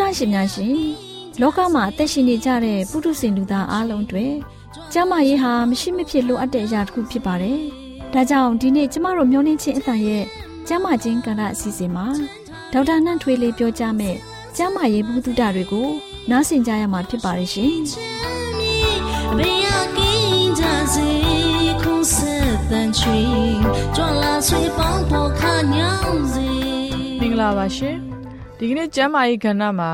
တော်တရှင်များရှင်လောကမှာအသက်ရှင်နေကြတဲ့ပုထုဇဉ်လူသားအလုံးတွေကျမ်းမာရေးဟာမရှိမဖြစ်လိုအပ်တဲ့အရာတစ်ခုဖြစ်ပါတယ်။ဒါကြောင့်ဒီနေ့ကျမတို့မျှော်လင့်ခြင်းအသံရဲ့ကျမ်းမာခြင်းကဏ္ဍအစီအစဉ်မှာဒေါက်တာနှန့်ထွေးလေးပြောကြားမယ်ကျမ်းမာရေးဘုဒ္ဓတွေကိုနားဆင်ကြရမှာဖြစ်ပါရဲ့ရှင်။မင်္ဂလာပါရှင်။ ဒီကနေ့ကျမ်းမာရေးကဏ္ဍမှာ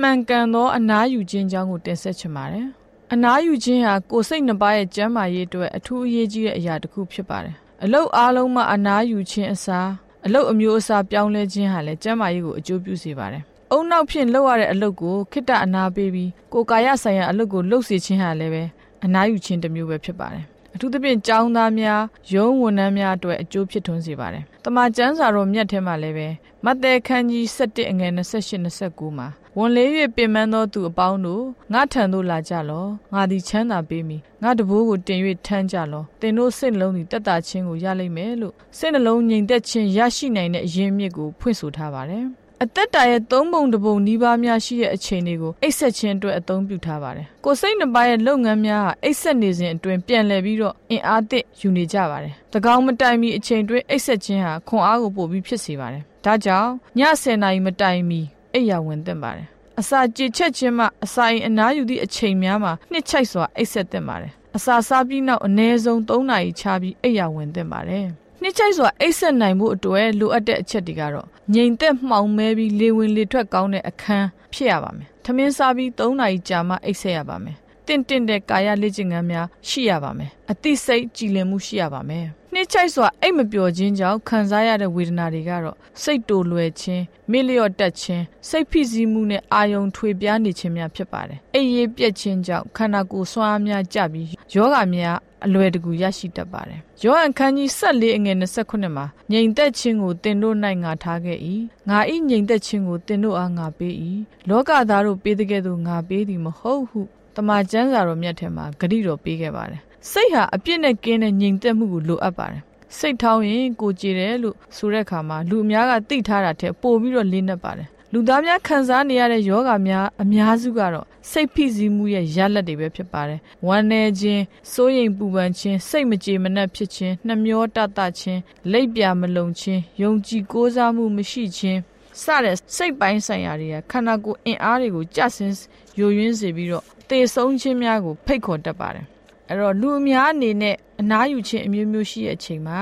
မှန်ကန်သောအနားယူခြင်းကြောင်းကိုတင်ဆက်ချင်ပါတယ်။အနားယူခြင်းဟာကိုယ်စိတ်နှစ်ပါးရဲ့ကျန်းမာရေးအတွက်အထူးအရေးကြီးတဲ့အရာတစ်ခုဖြစ်ပါတယ်။အလုတ်အားလုံးမှာအနားယူခြင်းအစားအလုတ်အမျိုးအစားပြောင်းလဲခြင်းဟာလည်းကျန်းမာရေးကိုအကျိုးပြုစေပါတယ်။အုံနောက်ဖြင့်လှုပ်ရတဲ့အလုတ်ကိုခိတ္တအနာပေးပြီးကိုယ်ကာယဆိုင်ရာအလုတ်ကိုလှုပ်စေခြင်းဟာလည်းပဲအနာယူခြင်းတစ်မျိုးပဲဖြစ်ပါတယ်။ အထူးသဖြင့်ကျောင်းသားများရုံးဝန်ထမ်းများအတွက်အကျိုးဖြစ်ထွန်းစေပါတယ်။တမန်ကျမ်းစာတော်မြတ်ထဲမှာလည်းပဲမဿဲခန်းကြီး7အငယ်28 29မှာဝန်လေး၍ပင်ပန်းသောသူအပေါင်းတို့ငါထံသို့လာကြလောငါသည်ချမ်းသာပေးမည်ငါတဘိုးကိုတင်၍ထမ်းကြလောသင်တို့စိတ်နှလုံးသည်တက်တာခြင်းကိုရလိမ့်မယ်လို့စိတ်နှလုံးငြိမ်သက်ခြင်းရရှိနိုင်တဲ့အရင်းမြစ်ကိုဖွင့်ဆိုထားပါတယ် အသက်တာရဲ့သုံးပုံတစ်ပုံနီးပါးများရှိတဲ့အချိန်တွေကိုအိပ်ဆက်ခြင်းအတွက်အသုံးပြုထားပါတယ်။ကိုယ်စိတ်နှစ်ပါးရဲ့လုပ်ငန်းများဟာအိပ်ဆက်နေစဉ်အတွင်းပြန်လည်ပြီးတော့အင်အားသစ်ယူနေကြပါတယ်။တကောင်းမတိုင်မီအချိန်တွင်အိပ်ဆက်ခြင်းဟာခွန်အားကိုပို့ပြီးဖြစ်စေပါတယ်။ဒါကြောင့်ည10နာရီမတိုင်မီအိပ်ရဝင်သင့်ပါတယ်အစာကြေချက်ခြင်းမှအစာရင်အနားယူသည့်အချိန်များမှာနှစ်ချိုက်စွာအိပ်ဆက်သင့်ပါတယ်အစာစားပြီးနောက်အနည်းဆုံး3နာရီခြားပြီးအိပ်ရဝင်သင့်ပါတယ်နှစ်ချိုက်စွာအိပ်ဆက်နိုင်မှုအတွက်လိုအပ်တဲ့အချက်တွေကတော့ ငြိမ်သက်မှောင်မဲပြီးလေဝင်လေထွက်ကောင်းတဲ့အခန်းဖြစ်ရပါမယ်။ထမင်းစားပြီး3နာရီကြာမှအိပ်ဆက်ရပါမယ်။ တင့်တင့်တဲ့ကာယလေ့ကျင့်ခန်းများရှိရပါမယ်။အသိစိတ်ကြည်လင်မှုရှိရပါမယ်။နှိမ့်ချိုက်စွာအိတ်မပျော်ခြင်းကြောင့်ခံစားရတဲ့ဝေဒနာတွေကတော့စိတ်တိုလွယ်ခြင်းမေ့လျော့တတ်ခြင်းစိတ်ဖိစီးမှုနဲ့အာယုံထွေပြားနေခြင်းများဖြစ်ပါတယ်။အိပ်ရေးပြက်ခြင်းကြောင့်ခန္ဓာကိုယ်ဆွမ်းအားများကျပြီးယောဂများအလွယ်တကူရရှိတတ်ပါတယ်။ယောဟန်ခန်းကြီး14အငယ်29မှာငြိမ်သက်ခြင်းကိုတင်တို့၌ငါထားခဲ့၏။ငါဤငြိမ်သက်ခြင်းကိုတင်တို့အားငါပေး၏။လောကသားတို့ပေးတဲ့ကဲ့သို့ငါပေးသည်မဟုတ်ဟု တမန်ကျမ်းစာတော်မြတ်ထဲမှာဂရုတော်ပေးခဲ့ပါတယ်စိတ်ဟာအပြစ်နဲ့ကင်းတဲ့ငြိမ်သက်မှုကိုလိုအပ်ပါတယ်စိတ်ထောင်းရင်ကိုကြည်တယ်လို့ဆိုတဲ့အခါမှာလူအများကသိထားတာထက်ပိုပြီးတော့လေးနက်ပါတယ်လူသားများခံစားနေရတဲ့ယောဂများအများစုကတော့စိတ်ဖိစီးမှုရဲ့ရလဒ်တွေပဲဖြစ်ပါတယ်။ဝမ်းနည်းခြင်း၊စိုးရိမ်ပူပန်ခြင်း၊စိတ်မကြေမနက်ဖြစ်ခြင်း၊နှမျောတတခြင်း၊လက်ပြမလုံခြင်း၊ယုံကြည်ကိုးစားမှုမရှိခြင်း စတဲ့စိတ်ပိုင်းဆိုင်ရာတွေကခန္ဓာကိုယ်အင်အားတွေကိုကြဆင်းယိုယွင်းစေပြီးတော့သေဆုံးခြင်းများကိုဖိတ်ခေါ်တတ်ပါတယ်အဲ့တော့လူအများအနေနဲ့အနားယူခြင်းအမျိုးမျိုးရှိတဲ့အချိန်မှာ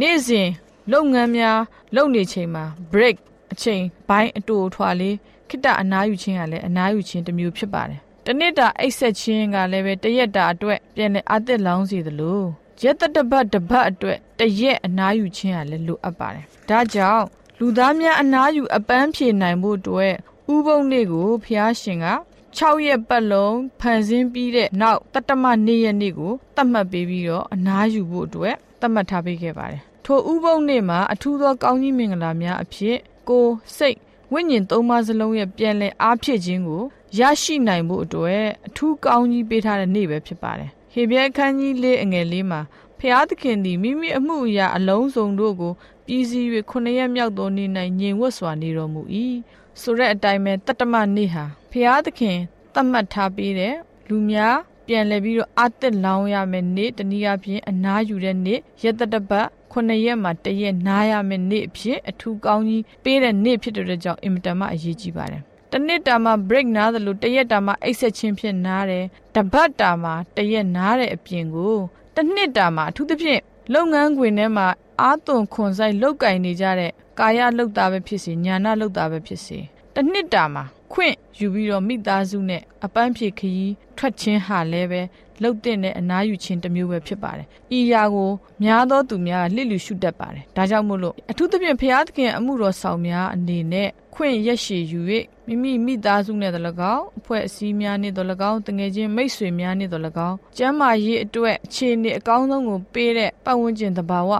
နေ့စဉ်လုပ်ငန်းများလုပ်နေချိန်မှာ break အချိန်ဘိုင်းအတူထွာလေးခိတအနားယူခြင်းကလည်းအနားယူခြင်းတစ်မျိုးဖြစ်ပါတယ်။တနေ့တာအိတ်ဆက်ခြင်းကလည်းပဲတရက်တာအတွက်ပြန်လဲအသက်လောင်းစီသလိုရက်တတပတ်တပတ်အတွက်တရက်အနားယူခြင်းကလည်းလိုအပ်ပါတယ်။ဒါကြောင့် လူသားများအနားယူအပန်းဖြေနိုင်ဖို့အတွက်ဥပုံလေးကိုဖျားရှင်က6ရက်ပတ်လုံးဖန်ဆင်းပြီးတဲ့နောက်တတမနေ့ရက်နေ့ကိုသတ်မှတ်ပေးပြီးတော့အနားယူဖို့အတွက်သတ်မှတ်ထားပေးခဲ့ပါတယ်ထိုဥပုံနေ့မှာအထူးသောကောင်းကြီးမင်္ဂလာများအဖြစ်ကိုစိတ်ဝိညာဉ်သုံးပါးစလုံးရဲ့ပြန်လည်အားဖြစ်ခြင်းကိုရရှိနိုင်ဖို့အတွက်အထူးကောင်းကြီးပေးထားတဲ့နေ့ပဲဖြစ်ပါတယ်ဟေဘရဲခန်းကြီးလေးအငယ်လေးမှာဖျားသခင်သည်မိမိအမှုအရာအလုံးစုံတို့ကို ပြည်စည်း၍ခုနှစ်ရက်မြောက်သောနေ့၌ညင်ဝတ်စွာနေတော်မူ၏ဆိုတဲ့အတိုင်းပဲတတ္တမနေ့ဟာဖျားသခင်သတ်မှတ်ထားပြီးတဲ့လူများပြန်လည်ပြီးတော့အသက်လောင်းရမယ်နေ့တနည်းအားဖြင့်အနားယူတဲ့နေ့ရက်တတပတ်ခုနှစ်ရက်မှာတရက်နားရမယ်နေ့အဖြစ်အထူးကောင်းကြီးပေးတဲ့နေ့ဖြစ်တဲ့ကြောင့်အင်မတန်မှအရေးကြီးပါတယ်တနှစ်တာမှာ break နားသလိုတရက်တာမှာအိတ်ဆက်ချင်းဖြစ်နားတယ်တပတ်တာမှာတရက်နားတဲ့အပြင်ကိုတနှစ်တာမှာအထူးသဖြင့် လုပ်ငန်းခွင်ထဲမှာအာသွန်ခွန်ဆိုင်လောက်ကင်နေကြတဲ့ကာယလောက်တာပဲဖြစ်စေညာနာလောက်တာပဲဖြစ်စေတနှစ်တာမှာခွင့်ယူပြီးတော့မိသားစုနဲ့အပန်းဖြေခရီးထွက်ခြင်းဟာလည်းပဲလှုပ်တဲ့အနားယူခြင်းတစ်မျိုးပဲဖြစ်ပါတယ်။ဤရာကိုများသောသူများလှစ်လူရှုတတ်ပါတယ်။ဒါကြောင့်မို့လို့အထူးသဖြင့်ဖျားသခင်အမှုတော်ဆောင်များအနေနဲ့ခွင့်ရက်ရှည်ယူ၍ မိမိမိသားစုနဲ့တလကောက်အဖွဲ့အစည်းများနဲ့တလကောက်တငယ်ချင်းမိတ်ဆွေများနဲ့တလကောက်ကျမ်းမာရေးအတွက်အခြေအနေအကောင်းဆုံးကိုပေးတဲ့ပတ်ဝန်းကျင်သဘာဝ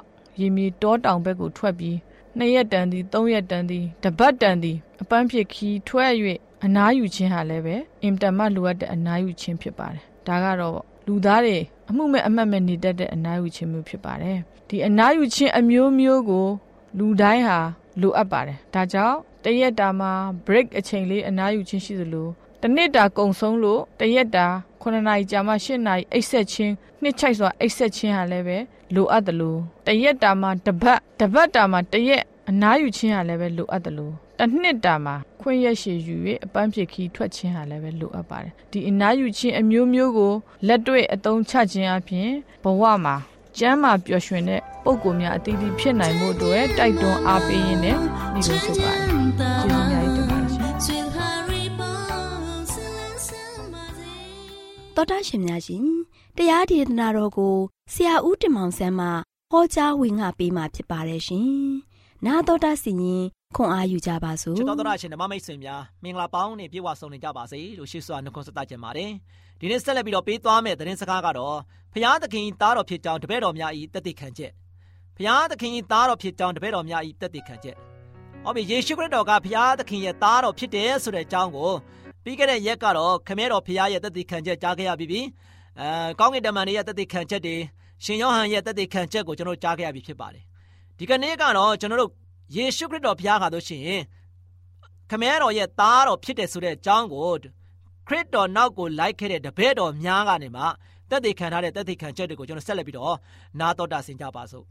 ရေမြေတောတောင်ဘက်ကိုထွက်ပြီးနှစ်ရက်တန်သည်သုံးရက်တန်သည်တပတ်တန်သည်အပန်းဖြစ်ခီးထွက်၍အနားယူခြင်းဟာလည်းပဲအင်တန်မှလိုအပ်တဲ့အနားယူခြင်းဖြစ်ပါတယ်ဒါကတော့လူသားတွေအမှုမဲ့အမှတ်မဲ့နေတတ်တဲ့အနားယူခြင်းမျိုးဖြစ်ပါတယ်ဒီအနားယူခြင်းအမျိုးမျိုးကိုလူတိုင်းဟာလိုအပ်ပါတယ်ဒါကြောင့် တရက်တာမှာ break အချိန်လေးအနားယူခြင်းရှိသလိုတနေ့တာကုံဆုံးလို့တရက်တာ9နာရီကြာမှ10နာရီအိတ်ဆက်ခြင်းနှစ်ချိုက်စွာအိတ်ဆက်ခြင်းဟာလည်းပဲလိုအပ်တယ်လို့တရက်တာမှာတပတ်တပတ်တာမှာတရက်အနားယူခြင်းဟာလည်းပဲလိုအပ်တယ်လို့တနှစ်တာမှာခွင့်ရရှိယူ၍အပန်းဖြေခီးထွက်ခြင်းဟာလည်းပဲလိုအပ်ပါတယ်ဒီအနားယူခြင်းအမျိုးမျိုးကိုလက်တွေ့အသုံးချခြင်းအပြင်ဘဝမှာ ကျမ်းမာပျော်ရွှင်တဲ့ပုံကိုယ်များအသီးသီးဖြစ်နိုင်မှုအတွက်တိုက်တွန်းအားပေးရင်းနဲ့ဒီလိုဆိုပါတယ်ကျေးဇူးများတင်ပါတယ်ရှင်တော်တာရှင်များရှင်တရားဒေသနာတော်ကိုဆရာဦးတင်မောင်ဆန်းမှဟောကြားဝင်ငါပေးมาဖြစ်ပါတယ်ရှင်နာတော်တာစီရင်ခွန်အားယူကြပါစို့ချစ်တော်တော်ရှင်ဓမ္မမိတ်ဆွေများမင်္ဂလာပေါင်းနဲ့ပြေဝဆုံနေကြပါစေလို့ရှိစွာနှုတ်ခွန်းဆက်သကြပါတယ် ဒီနေ့ဆက်လက်ပြီးတော့ပေးသွားမယ့်သတင်းစကားကတော့ဖျားသခင်သားတော်ဖြစ်ကြောင်းတပည့်တော်များဤတက်တည်ခံချက်ဖျားသခင်သားတော်ဖြစ်ကြောင်းတပည့်တော်များဤတက်တည်ခံချက်ဟောပြီယေရှုခရစ်တော်ကဖျားသခင်ရဲ့သားတော်ဖြစ်တယ်ဆိုတဲ့အကြောင်းကိုပြီးခဲ့တဲ့ရက်ကတော့ခမဲတော်ဖျားရဲ့တက်တည်ခံချက်ကြားခဲ့ရပြီးပြီအဲကောင်းကင်တမန်တွေရဲ့တက်တည်ခံချက်တွေရှင်ယောဟန်ရဲ့တက်တည်ခံချက်ကိုကျွန်တော်ကြားခဲ့ရပြီဖြစ်ပါတယ်ဒီကနေ့ကတော့ကျွန်တော်တို့ယေရှုခရစ်တော်ဘုရားကဆိုရှင်ခမည်းတော်ရဲ့သားတော်ဖြစ်တယ်ဆိုတဲ့အကြောင်းကို ခရစ်တော်နောက်ကိုလိုက်ခဲ့တဲ့တပည့်တော်များကနေမှတက်သေးခံထားတဲ့တက်သေးခံချက်တွေကိုကျွန်တော်ဆက်လက်ပြီးတော့နာတော်တာဆင်ကြပါစို့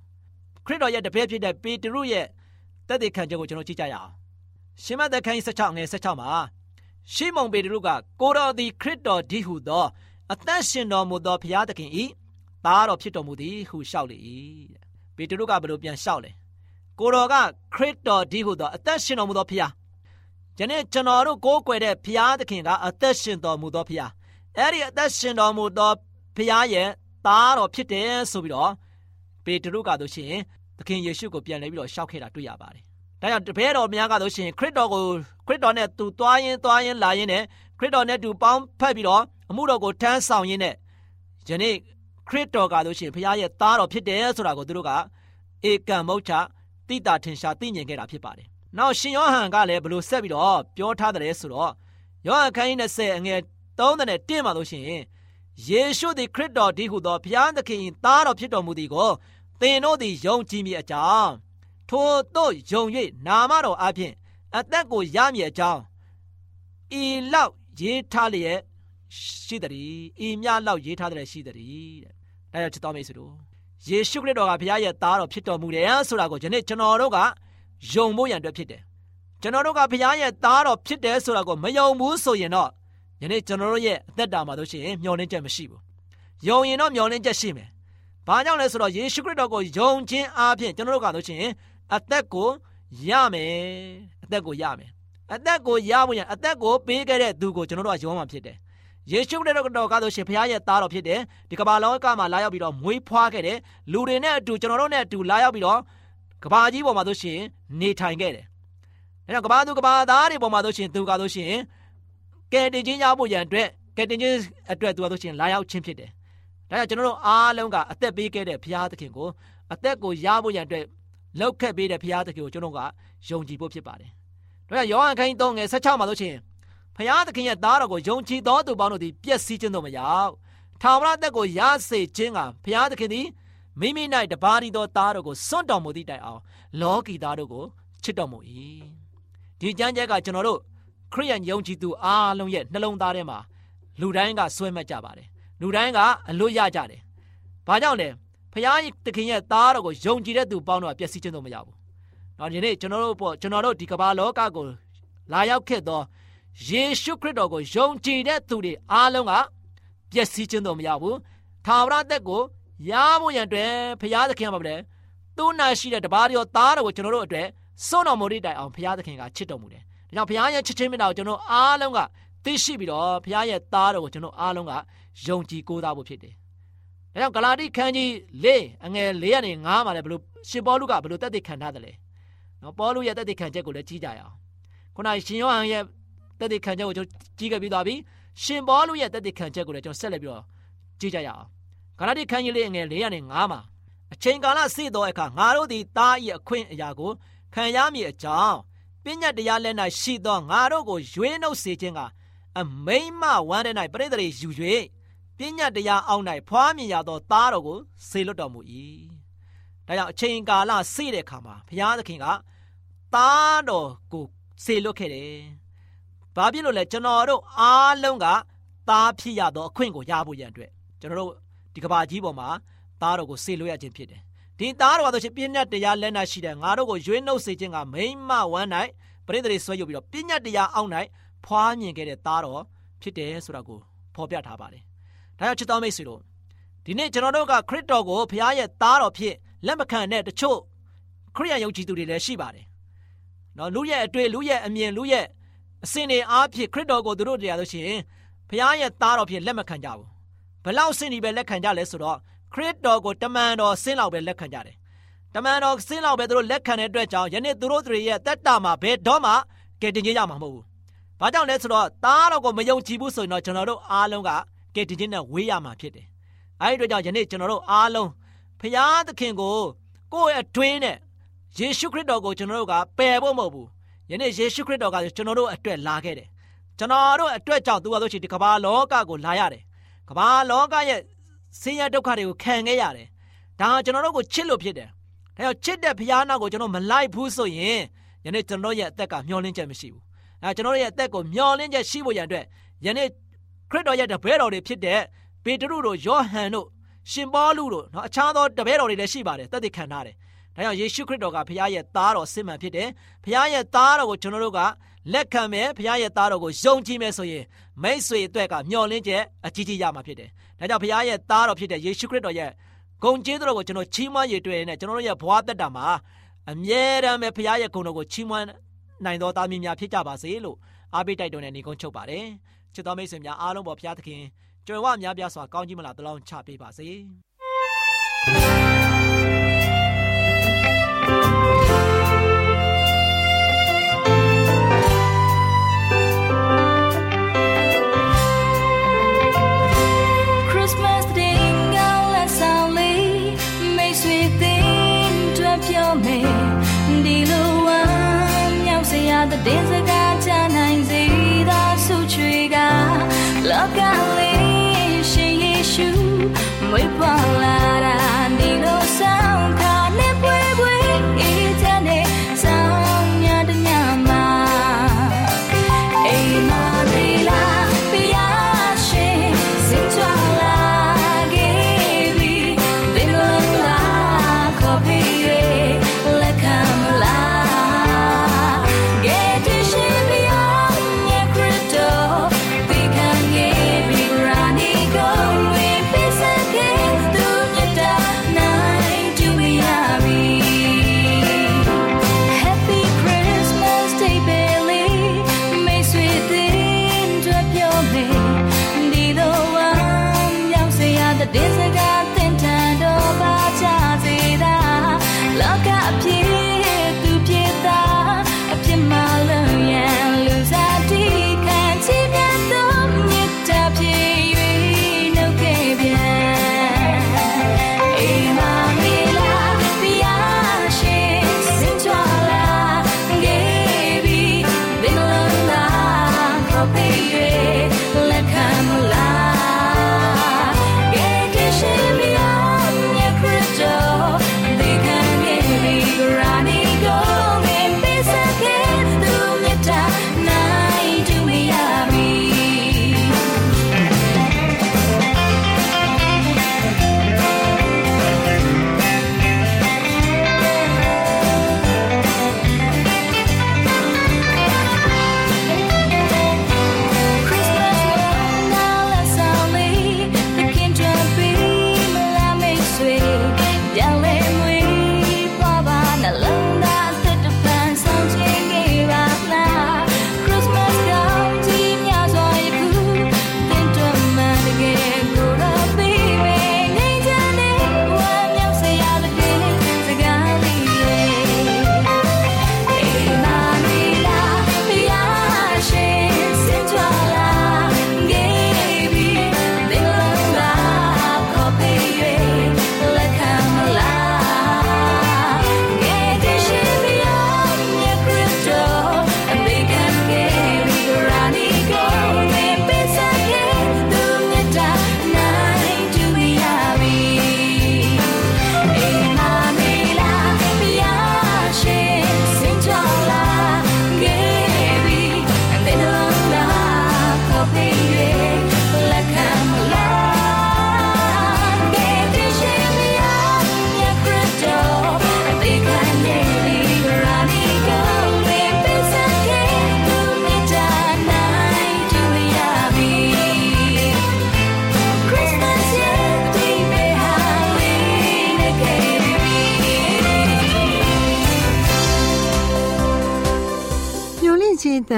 ခရစ်တော်ရဲ့တပည့်ဖြစ်တဲ့ပေတရုရဲ့တက်သေးခံချက်ကိုကျွန်တော်ကြည့်ကြရအောင်ရှမသက်ခန်း16ငယ်16မှာရှေးမုန်ပေတရုကကိုတော်သည်ခရစ်တော်ဒီဟုသောအသက်ရှင်တော်မူသောဘုရားသခင်ဤသားတော်ဖြစ်တော်မူသည်ဟုလျှောက်လေ၏ပေတရုကဘယ်လိုပြန်လျှောက်လဲကိုတော်ကခရစ်တော်ဒီဟုသောအသက်ရှင်တော်မူသောဖခင် ယနေ့ကျွန်တော်တို့ကိုးကွယ်တဲ့ဖခင်သခင်ကအသက်ရှင်တော်မူသောဖခင်အဲ့ဒီအသက်ရှင်တော်မူသောဖခင်ရဲ့သားတော်ဖြစ်တယ်ဆိုပြီးတော့ပေတရုကတို့ရှင်သခင်ယေရှုကိုပြန်လဲပြီးတော့ရှောက်ခဲ့တာတွေ့ရပါတယ်။ဒါကြောင့်တပည့်တော်များကတို့ရှင်ခရစ်တော်ကိုခရစ်တော်နဲ့သူသွားရင်သွားရင်လာရင်နဲ့ခရစ်တော်နဲ့သူပေါင်းဖက်ပြီးတော့အမှုတော်ကိုထမ်းဆောင်ရင်းနဲ့ယနေ့ခရစ်တော်ကတို့ရှင်ဖခင်ရဲ့သားတော်ဖြစ်တယ်ဆိုတာကိုသူတို့ကဧကံမုတ်ချတိတာထင်ရှားသိမြင်ခဲ့တာဖြစ်ပါတယ်။ နောက်ရှင်ယောဟန်ကလည်းဘလို့ဆက်ပြီးတော့ပြောထားတယ်ဆိုတော့ယောဟန်ခန်းကြီး20အငယ်3နဲ့1မှာလို့ရှိရင်ယေရှုသည်ခရစ်တော်ဒီဟုသောဘုရားသခင်သားတော်ဖြစ်တော်မူသည်ကိုသင်တို့သည်ယုံကြည်မိအကြောင်းထိုတို့ယုံ၍နာမတော်အဖျင်အသက်ကိုရမည်အကြောင်းဤလောက်ရေးထားလျက်ရှိသည်ဤမြလောက်ရေးထားတဲ့ရှိသည်တဲ့ဒါကြောင့်ချစ်တော်မိတ်ဆွေတို့ယေရှုခရစ်တော်ကဘုရားရဲ့သားတော်ဖြစ်တော်မူတယ်ဆိုတာကိုယနေ့ကျွန်တော်တို့က ယုံဖို့ရန်အတွက်ဖြစ်တယ်ကျွန်တော်တို့ကဘုရားရဲ့သားတော်ဖြစ်တယ်ဆိုတာကိုမယုံဘူးဆိုရင်တော့ယနေ့ကျွန်တော်တို့ရဲ့အသက်တာမှာတို့ရှိရင်မျှော်လင့်ချက်မရှိဘူးယုံရင်တော့မျှော်လင့်ချက်ရှိမယ်ဘာကြောင့်လဲဆိုတော့ယေရှုခရစ်တော်ကိုယုံခြင်းအပြင်ကျွန်တော်တို့ကတို့ရှိရင်အသက်ကိုရမယ်အသက်ကိုရမယ်အသက်ကိုရဖို့ရန်အသက်ကိုပေးခဲ့တဲ့သူကိုကျွန်တော်တို့ကယုံမှဖြစ်တယ်ယေရှုခရစ်တော်ကဆိုရှင်ဘုရားရဲ့သားတော်ဖြစ်တယ်ဒီကမ္ဘာလောကမှာလာရောက်ပြီးတော့မွေးဖွားခဲ့တယ်လူတွေနဲ့အတူကျွန်တော်တို့နဲ့အတူလာရောက်ပြီးတော့ ကမ္ဘာကြီးပေါ်မှာဆိုရှင်နေထိုင်ခဲ့တယ်ဒါကြောင့်ကမ္ဘာသူကမ္ဘာသားတွေပေါ်မှာဆိုရှင်သူကဆိုရှင်ခကယ်တင်ခြင်းရဖို့ရန်အတွက်ကယ်တင်ခြင်းအတွက်သူကဆိုရှင်လာရောက်ခြင်းဖြစ်တယ်။ဒါကြောင့်ကျွန်တော်တို့အားလုံးကအသက်ပေးခဲ့တဲ့ဘုရားသခင်ကိုအသက်ကိုရဖို့ရန်အတွက်လောက်ခက်ပေးတဲ့ဘုရားသခင်ကိုကျွန်တော်ကယုံကြည်ဖို့ဖြစ်ပါတယ်။ဒါကြောင့်ယောဟန်ခန်းကြီး3ငယ်16မှာဆိုရှင်ဘုရားသခင်ရဲ့သားတော်ကိုယုံကြည်တော်သူပေါင်းတို့သည်ပျက်စီးခြင်းတို့မရောက်။ထာဝရအသက်ကိုရစေခြင်းကဘုရားသခင်သည် မိမိ၌တပါးရီသောသားတော်ကိုစွန့်တော်မူသည့်တိုင်အောင်လောကီသားတို့ကိုချစ်တော်မူ၏ဒီကြမ်းကြက်ကကျွန်တော်တို့ခရိယန်ယုံကြည်သူအားလုံးရဲ့နှလုံးသားထဲမှာလူတိုင်းကဆွဲမှတ်ကြပါတယ်လူတိုင်းကအလို့ရကြတယ်ဘာကြောင့်လဲဖခင်တခင်ရဲ့သားတော်ကိုယုံကြည်တဲ့သူပေါင်းတော့ပျက်စီးခြင်းတော့မရဘူး။နော်ဒီနေ့ကျွန်တော်တို့ပေါ့ကျွန်တော်တို့ဒီကမ္ဘာလောကကိုလာရောက်ခဲ့သောယေရှုခရစ်တော်ကိုယုံကြည်တဲ့သူတွေအားလုံးကပျက်စီးခြင်းတော့မရဘူး။သာဝရသက်ကို ရဖို့ရန်အတွက်ဖခင်သခင်ကပါပဲသူ့နာရှိတဲ့တပါးတော်သားတော်ကိုကျွန်တော်တို့အတွက်စွန့်တော်မူတဲ့တိုင်အောင်ဖခင်သခင်ကချစ်တော်မူတယ်။ဒါကြောင့်ဖခင်ရဲ့ချစ်ချင်းမြတ်တာကိုကျွန်တော်အားလုံးကသိရှိပြီးတော့ဖခင်ရဲ့သားတော်ကိုကျွန်တော်အားလုံးကယုံကြည်ကိုးစားဖို့ဖြစ်တယ်။ဒါကြောင့်ဂလာတိခန်းကြီး၄အငယ်၄ကနေ9မှာလည်းဘလို့ရှင်ပေါလုကဘလို့တက်တဲ့ခံထားတယ်လေ။နော်ပေါလုရဲ့တက်တဲ့ခံချက်ကိုလည်းကြီးကြရအောင်။ခုနရှင်ယောဟန်ရဲ့တက်တဲ့ခံချက်ကိုကျွန်တော်ကြီးခဲ့ပြီးသွားပြီ။ရှင်ပေါလုရဲ့တက်တဲ့ခံချက်ကိုလည်းကျွန်တော်ဆက်လက်ပြီးတော့ကြီးကြရအောင်။ ဂလာတိခန်းကြီး၄အငယ်၄ကနေ9မှာအချိန်ကာလစေ့သောအခါငါတို့သည်တား၏အခွင့်အရာကိုခံရမည်အကြောင်းပညာတရားလက်၌ရှိသောငါတို့ကိုရွေးနှုတ်စေခြင်းကအမိမ့်မဝမ်းတဲ့၌ပြိတ္တိယူ၍ပညာတရားအောက်၌ဖွားမြင်ရသောသားတော်ကိုဆေလွတ်တော်မူ၏ဒါကြောင့်အချိန်ကာလစေ့တဲ့အခါမှာဘုရားသခင်ကသားတော်ကိုဆေလွတ်ခဲ့တယ်ဘာဖြစ်လို့လဲကျွန်တော်တို့အားလုံးကသားဖြစ်ရသောအခွင့်ကိုရဖို့ရန်အတွက်ကျွန်တော်တို့ ဒီကဘာကြီးပေါ်မှာသားတော်ကိုဆေလွတ်ရခြင်းဖြစ်တယ်ဒီသားတော်ကဆိုရှင်ပြည့်ညတ်တရားလက်နက်ရှိတယ်ငါတို့ကိုရွေးနှုတ်စေခြင်းကမိမ့်မဝမ်း၌ပရိသေတွေဆွဲယူပြီးတော့ပြည့်ညတ်တရားအောက်၌ဖွားမြင်ခဲ့တဲ့သားတော်ဖြစ်တယ်ဆိုတာကိုဖော်ပြထားပါတယ်ဒါကြောင့်ချစ်တော်မိတ်ဆွေတို့ဒီနေ့ကျွန်တော်တို့ကခရစ်တော်ကိုဘုရားရဲ့သားတော်ဖြစ်လက်မခံတဲ့တချို့ခရိယန်ယုံကြည်သူတွေလည်းရှိပါတယ်နော်လူရဲ့အတွေ့လူရဲ့အမြင်လူရဲ့အစဉ်တွေအားဖြင့်ခရစ်တော်ကိုသူတို့တရားလို့ရှိရင်ဘုရားရဲ့သားတော်ဖြစ်လက်မခံကြဘူး ဘလောက်စင်ဒီပဲလက်ခံကြလဲဆိုတော့ခရစ်တော်ကိုတမန်တော်ဆင်းလောက်ပဲလက်ခံကြတယ်တမန်တော်ဆင်းလောက်ပဲသူတို့လက်ခံတဲ့အတွက်ကြောင့်ယနေ့သူတို့တွေရဲ့တက်တာမှာဘယ်တော့မှကယ်တင်ခြင်းရမှာမဟုတ်ဘူးဘာကြောင့်လဲဆိုတော့သားတော်ကိုမယုံကြည်ဘူးဆိုရင်တော့ကျွန်တော်တို့အားလုံးကကယ်တင်ခြင်းနဲ့ဝေးရမှာဖြစ်တယ်အဲဒီအတွက်ကြောင့်ယနေ့ကျွန်တော်တို့အားလုံးဖျားသခင်ကိုကိုယ့်ရဲ့အတွင်းနဲ့ယေရှုခရစ်တော်ကိုကျွန်တော်တို့ကပယ်ဖို့မဟုတ်ဘူးယနေ့ယေရှုခရစ်တော်ကကျွန်တော်တို့အတွက်လာခဲ့တယ်ကျွန်တော်တို့အတွက်ကြောင့်သူကဆိုချင်ဒီကမ္ဘာလောကကိုလာရတယ် ကမ္ဘာလောကရဲ့ဆင်းရဲဒုက္ခတွေကိုခံခဲ့ရတယ်။ဒါကကျွန်တော်တို့ကိုချစ်လို့ဖြစ်တယ်။ဒါကြောင့်ချစ်တဲ့ဘုရားနာကိုကျွန်တော်မလိုက်ဘူးဆိုရင်ယနေ့ကျွန်တော်ရဲ့အသက်ကမျောလင်းချက်မရှိဘူး။အဲကျွန်တော်ရဲ့အသက်ကိုမျောလင်းချက်ရှိဖို့ရန်အတွက်ယနေ့ခရစ်တော်ရဲ့တပည့်တော်တွေဖြစ်တဲ့ပေတရုတို့ယောဟန်တို့ရှင်ပေါလုတို့နော်အခြားသောတပည့်တော်တွေလည်းရှိပါတယ်တက်တည်ခံထားတယ်။ဒါကြောင့်ယေရှုခရစ်တော်ကဘုရားရဲ့သားတော်စစ်မှန်ဖြစ်တယ်။ဘုရားရဲ့သားတော်ကိုကျွန်တော်တို့က လက်ခံမယ်ဘုရားရဲ့သားတော်ကိုယုံကြည်မယ်ဆိုရင်မိတ်ဆွေအတွက်ကမျောလင်းချက်အကြီးကြီးရမှာဖြစ်တယ်။ဒါကြောင့်ဘုရားရဲ့သားတော်ဖြစ်တဲ့ယေရှုခရစ်တော်ရဲ့ဂုဏ်ကျေးဇူးတော်ကိုကျွန်တော်ချီးမွမ်းရတွေ့နေကျွန်တော်တို့ရဲ့ဘဝတက်တာမှာအမြဲတမ်းပဲဘုရားရဲ့ဂုဏ်တော်ကိုချီးမွမ်းနိုင်သောသားမီးများဖြစ်ကြပါစေလို့အားပေးတိုက်တွန်းနေနေကုန်းချုပ်ပါတယ်။ချစ်တော်မိတ်ဆွေများအားလုံးပေါ်ဘုရားသခင်ကြွယ်ဝများပြားစွာကောင်းကြီးမလားတလောင်းချပေးပါစေ။ တင်းစကားချနိုင်စေသာဆုချွေကလောက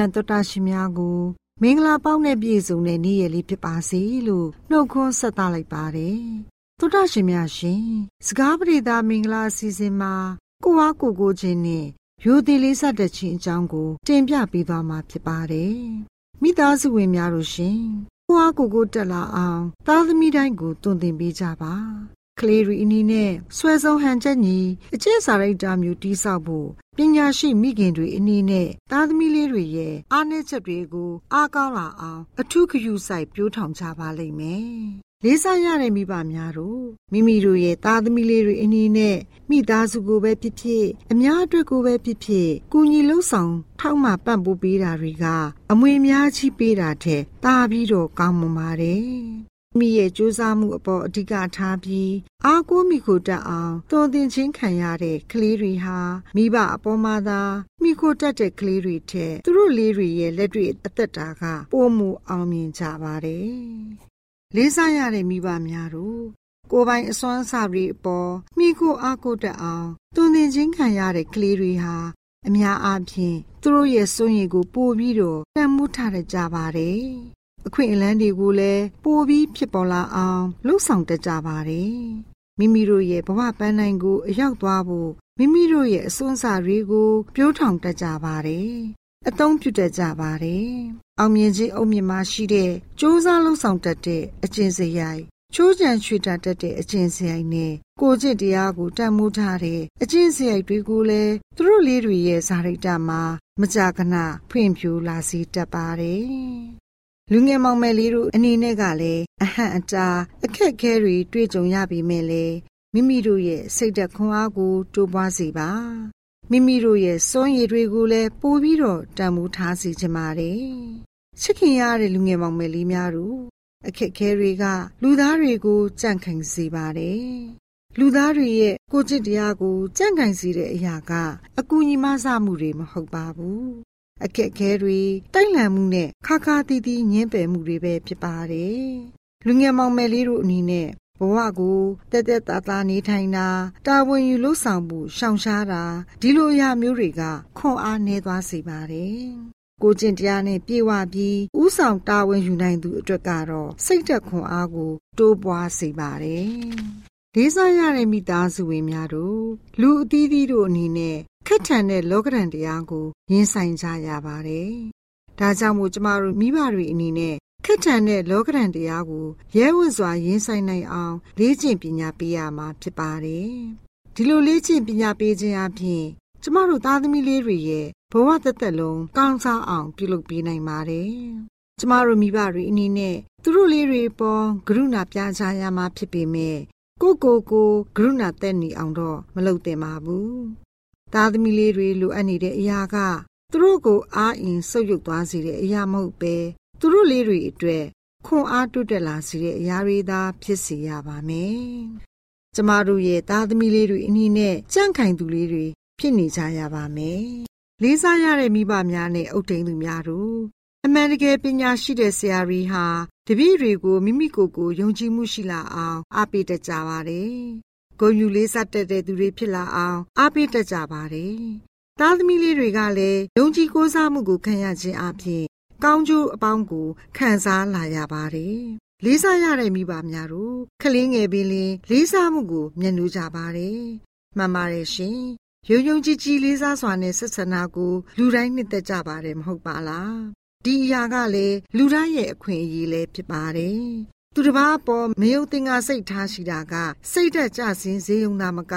ရှင်တန်တော်တာရှင်များကိုမင်္ဂလာပေါင်းနဲ့ပြည့်စုံတဲ့နေ့ရက်လေးဖြစ်ပါစေလို့နှုတ်ခွန်းဆက်သလိုက်ပါတယ်တော်တာရှင်များရှင်စကားပရိသမင်္ဂလာအစီအစဉ်မှာကိုဝါကိုကိုချင်းနဲ့ရိုသေလေးဆက်တဲ့ချင်းအကြောင်းကို တင်ပြပေးသွားမှာဖြစ်ပါတယ်မိသားစုဝင်များတို့ရှင်ကိုဝါကိုကိုတက်လာအောင်သားသမီးတိုင်းကိုတွင်တင်ပေးကြပါကလေးရီအနီးနဲ့ဆွဲဆုံးဟန်ချက်ညီအကျင့်စာရိတ္တမျိုးတိဆောက်ဖို့ ပညာရှိမိခင်တွေအနည်းနဲ့သားသမီးလေးတွေရဲ့အားနည်းချက်တွေကိုအားကောင်းလာအောင်အထူးဂရုစိုက်ပြိုးထောင်ကြပါလိမ့်မယ်။လေးစားရတဲ့မိဘများတို့မိမိတို့ရဲ့သားသမီးလေးတွေအနည်းနဲ့မိသားစုကိုပဲဖြစ်ဖြစ်အများအတွက်ကိုပဲဖြစ်ဖြစ်ကူညီလှုပ်ဆောင်ထောက်မှပံ့ပိုးပေးတာတွေကအမွေများကြီးပေးတာတဲ့တာပြီးတော့ကောင်းမွန်ပါတယ် မိရဲ့ကြိုးစားမှုအပေါ်အဓိကထားပြီးအားကိုးမိခိုတက်အောင်တွင်တင်ချင်းခံရတဲ့ကလေးတွေဟာမိဘအပေါ်မှာသာမိခိုတက်တဲ့ကလေးတွေထက်သူတို့လေးတွေရဲ့လက်တွေအသက်တာကပိုမှုအောင်မြင်ကြပါတယ်။လေးစားရတဲ့မိဘများတို့ကိုယ်ပိုင်အစွမ်းအစတွေအပေါ်မိခိုအားကိုတက်အောင်တွင်တင်ချင်းခံရတဲ့ကလေးတွေဟာအများအားဖြင့်သူတို့ရဲ့စွန့်ရည်ကိုပို့ပြီးတော့တန်မှုထားကြပါတယ်။ အခွင့်အလမ်းတွေကိုလည်းပိုပြီးဖြစ်ပေါ်လာအောင်လှုပ်ဆောင်တတ်ကြပါတယ်။မိမိတို့ရဲ့ဘဝပန်းနိုင်ကိုအရောက်သွားဖို့မိမိတို့ရဲ့အစွမ်းစာတွေကိုပြိုးထောင်တတ်ကြပါတယ်။အသုံးပြုတတ်ကြပါတယ်။အောင်မြင်ခြင်းအုံမြင့်မရှိတဲ့စ조사လှုပ်ဆောင်တတ်တဲ့အကျင့်စရိုက်ချိုးချံချွေတာတတ်တဲ့အကျင့်စရိုက်နဲ့ကိုကျင့်တရားကိုတန်မိုးထားတဲ့အကျင့်စရိုက်တွေကိုလည်းသူတို့လေးတွေရဲ့ဇာရိတမှာမကြာခဏဖွင့်ပြလာစီတတ်ပါတယ် လူငယ်မောင်မယ်လေးတို့အနေနဲ့ကလည်းအဟန့်အတားအခက်ခဲတွေတွေ့ကြုံရပြီမဲ့လေမိမိတို့ရဲ့စိတ်သက်ခွန်အားကိုတိုးပွားစေပါမိမိတို့ရဲ့စွမ်းရည်တွေကိုလည်းပိုပြီးတော့တန်ဖိုးထားစေချင်ပါတယ်ချစ်ခင်ရတဲ့လူငယ်မောင်မယ်လေးများတို့အခက်ခဲတွေက လူသားတွေကိုကြန့်ခိုင်စေပါတယ်လူသားတွေရဲ့ကိုจิตတရားကိုကြန့်ခိုင်စေတဲ့အရာကအကူညီမဆမှုတွေမဟုတ်ပါဘူး အခက်ခဲတွေတိုက်လန့်မှုနဲ့ခါခါတီးတီးညင်းပယ်မှုတွေပဲဖြစ်ပါတယ်။လူငယ်မောင်မယ်လေးတို့အနေနဲ့ဘဝကိုတက်တက်တာတာနေထိုင်တာတာဝန်ယူလို့ဆောင်မှုရှောင်ရှားတာဒီလိုအရာမျိုးတွေကခွန်အားနည်းသွားစေပါတယ်။ကိုကျင့်တရားနဲ့ပြေဝပြီးဥဆောင်တာဝန်ယူနိုင်သူအတွက်ကတော့စိတ်သက်ခွန်အားကို တိုးပွားစေပါတယ်။လေးစားရတဲ့မိသားစုဝင်များတို့လူအသီးသီးတို့အနေနဲ့ ခက်ထန်တဲ့လောကဓာတ်တရားကိုရင်ဆိုင်ကြရပါတယ်။ဒါကြောင့်မို့ကျမတို့မိဘတွေအနေနဲ့ခက်ထန်တဲ့လောကဓာတ်တရားကိုရဲဝံ့စွာရင်ဆိုင်နိုင်အောင်လေ့ကျင့်ပညာပေးရမှာဖြစ်ပါတယ်။ဒီလိုလေ့ကျင့်ပညာပေးခြင်းအပြင်ကျမတို့သားသမီးလေးတွေရဲ့ဘဝတသက်လုံးကောင်းစားအောင်ပြုလုပ်ပေးနိုင်ပါတယ်။ကျမတို့မိဘတွေအနေနဲ့သူတို့လေးတွေပေါ်ကရုဏာပြချရမှာဖြစ်ပေမဲ့ကိုကိုကိုကရုဏာတက်နေအောင်တော့မလုပ်သင့်ပါဘူး သားသမီးလေးတွေလိုအပ်နေတဲ့အရာကသူတို့ကိုအားအင်ဆုပ်ယုပ်သွားစေတဲ့အရာမဟုတ်ပဲသူတို့လေးတွေအတွက်ခွန်အားတိုးတက်လာစေတဲ့အရာတွေသာဖြစ်စေရပါမယ်။ကျမတို့ရဲ့သားသမီးလေးတွေအနည်းနဲ့ကြန့်ခိုင်သူလေးတွေဖြစ်နေကြရပါမယ်။လေးစားရတဲ့မိဘများနဲ့အုပ်ထိန်သူများတို့အမှန်တကယ်ပညာရှိတဲ့ဆရာကြီးဟာတပည့်တွေကိုမိမိကိုယ်ကိုယုံကြည်မှုရှိလာအောင်အားပေးတတ်ကြပါတယ် ဂုဏ်ယူလေးစားတတ်တဲ့သူတွေဖြစ်လာအောင်အားပေးတတ်ကြပါတယ်။သားသမီးလေးတွေကလည်းယုံကြည်ကိုးစားမှုကိုခံရခြင်းအပြင်ကောင်းကျိုးအပေါင်းကိုခံစားလာရပါတယ်။လေးစားရတဲ့မိဘများတို့ခလေးငယ်ပင်လင်လေးစားမှုကိုမျက်နှာကြပါတယ်။မှန်ပါတယ်ရှင်။ယုံယုံကြည်ကြည်လေးစားစွာနဲ့ဆက်ဆံတာကိုလူတိုင်းနှစ်သက်ကြပါတယ်မဟုတ်ပါလား။ဒီအရာကလည်းလူတိုင်းရဲ့အခွင့်အရေးလည်းဖြစ်ပါတယ် သူတစ်ပါးပေါ်မယုံသင်္ကာစိတ်ထားရှိတာက စိတ်သက်ကြစင်ဈေးုံနာမက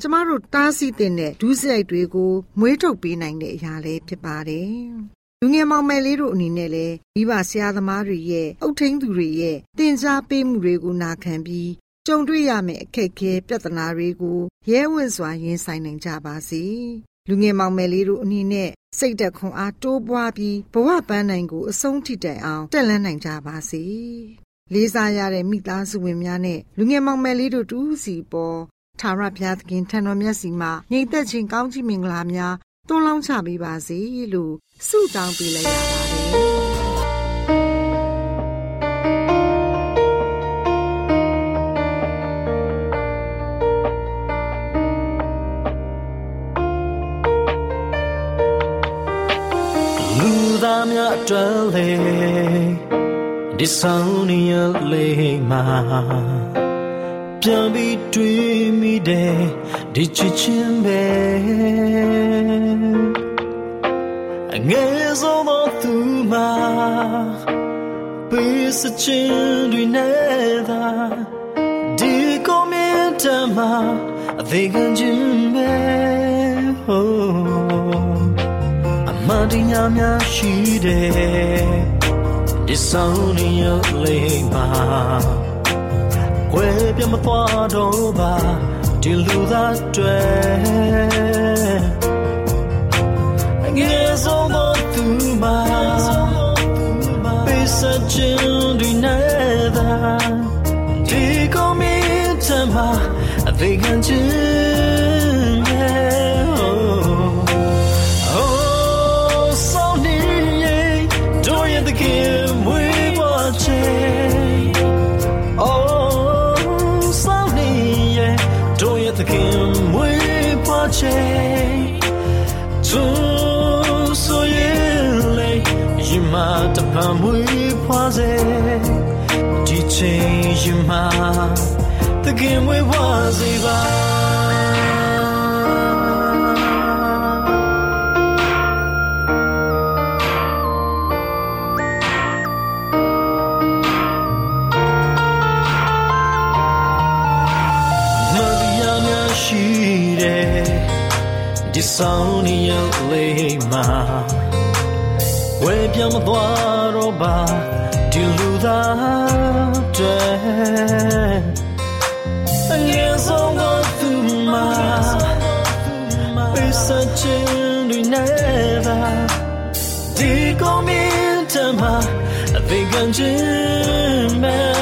ကျမတို့တားဆီးတဲ့ဒုစရိုက်တွေကိုမွေးထုတ်ပေးနိုင်တဲ့အရာလေးဖြစ်ပါတယ်။လူငယ်မောင်မယ်လေးတို့အနေနဲ့လည်းမိဘဆရာသမားတွေရဲ့အုတ်ထင်းသူတွေရဲ့တင် जा ပေးမှုတွေကိုနာခံပြီးကြုံတွေ့ရမယ့်အခက်အခဲပြဿနာတွေကိုရဲဝံ့စွာရင်ဆိုင်နိုင်ကြပါစေ။လူငယ်မောင်မယ်လေးတို့အနေနဲ့စိတ်သက်ခွန်အားတိုးပွားပြီးဘဝပန်းနိုင်ကိုအဆုံးထိတိုင်အောင်တက်လှမ်းနိုင်ကြပါစေ လေးစားရတဲ့မိသားစုဝင်များနဲ့လူငယ်မောင်မယ်လေးတို့တူးစီပေါ်ထာဝရဘုရားသခင်ထံတော်မြတ်စီမှာညီသက်ချင်းကောင်းချီးမင်္ဂလာများတွန်းလောင်းချပေးပါစေလို့ဆုတောင်းပေးလိုက်ရပါတယ်လူသားများအတွက်လေ ဒီဆောင်နေရလေမှာပြန်ပြီးတွေ့မိတယ်ဒီချစ်ချင်းပဲအငယ်ဆုံးသောသူမှာပေးစချင်တွေနဲ့သာဒီကိုမြတ်တမအသေးခံခြင်းပဲ oh အမတရားများရှိတယ် ဒီဆောင်နေရလေမှာဝဲပြမသွားတော့ပါဒီလူသားတွေအငယ်ဆုံးသောသူမှာပေးစချင်ဒီနဲ့သာဒီကိုမြင်ချမ်းမှာအသေးခံခြင်း change you ma the game we was eva မတရားများရှိတယ်ဒီဆောင်နေရလေးမှာဝဲပြမသွားတော့ပါဒီလူသား တွေအငယ်ဆုံးကသူမှာပေးစချင်တွေနဲ့သာဒီကောမင်းတမအသေးခံခြင်းမဲ့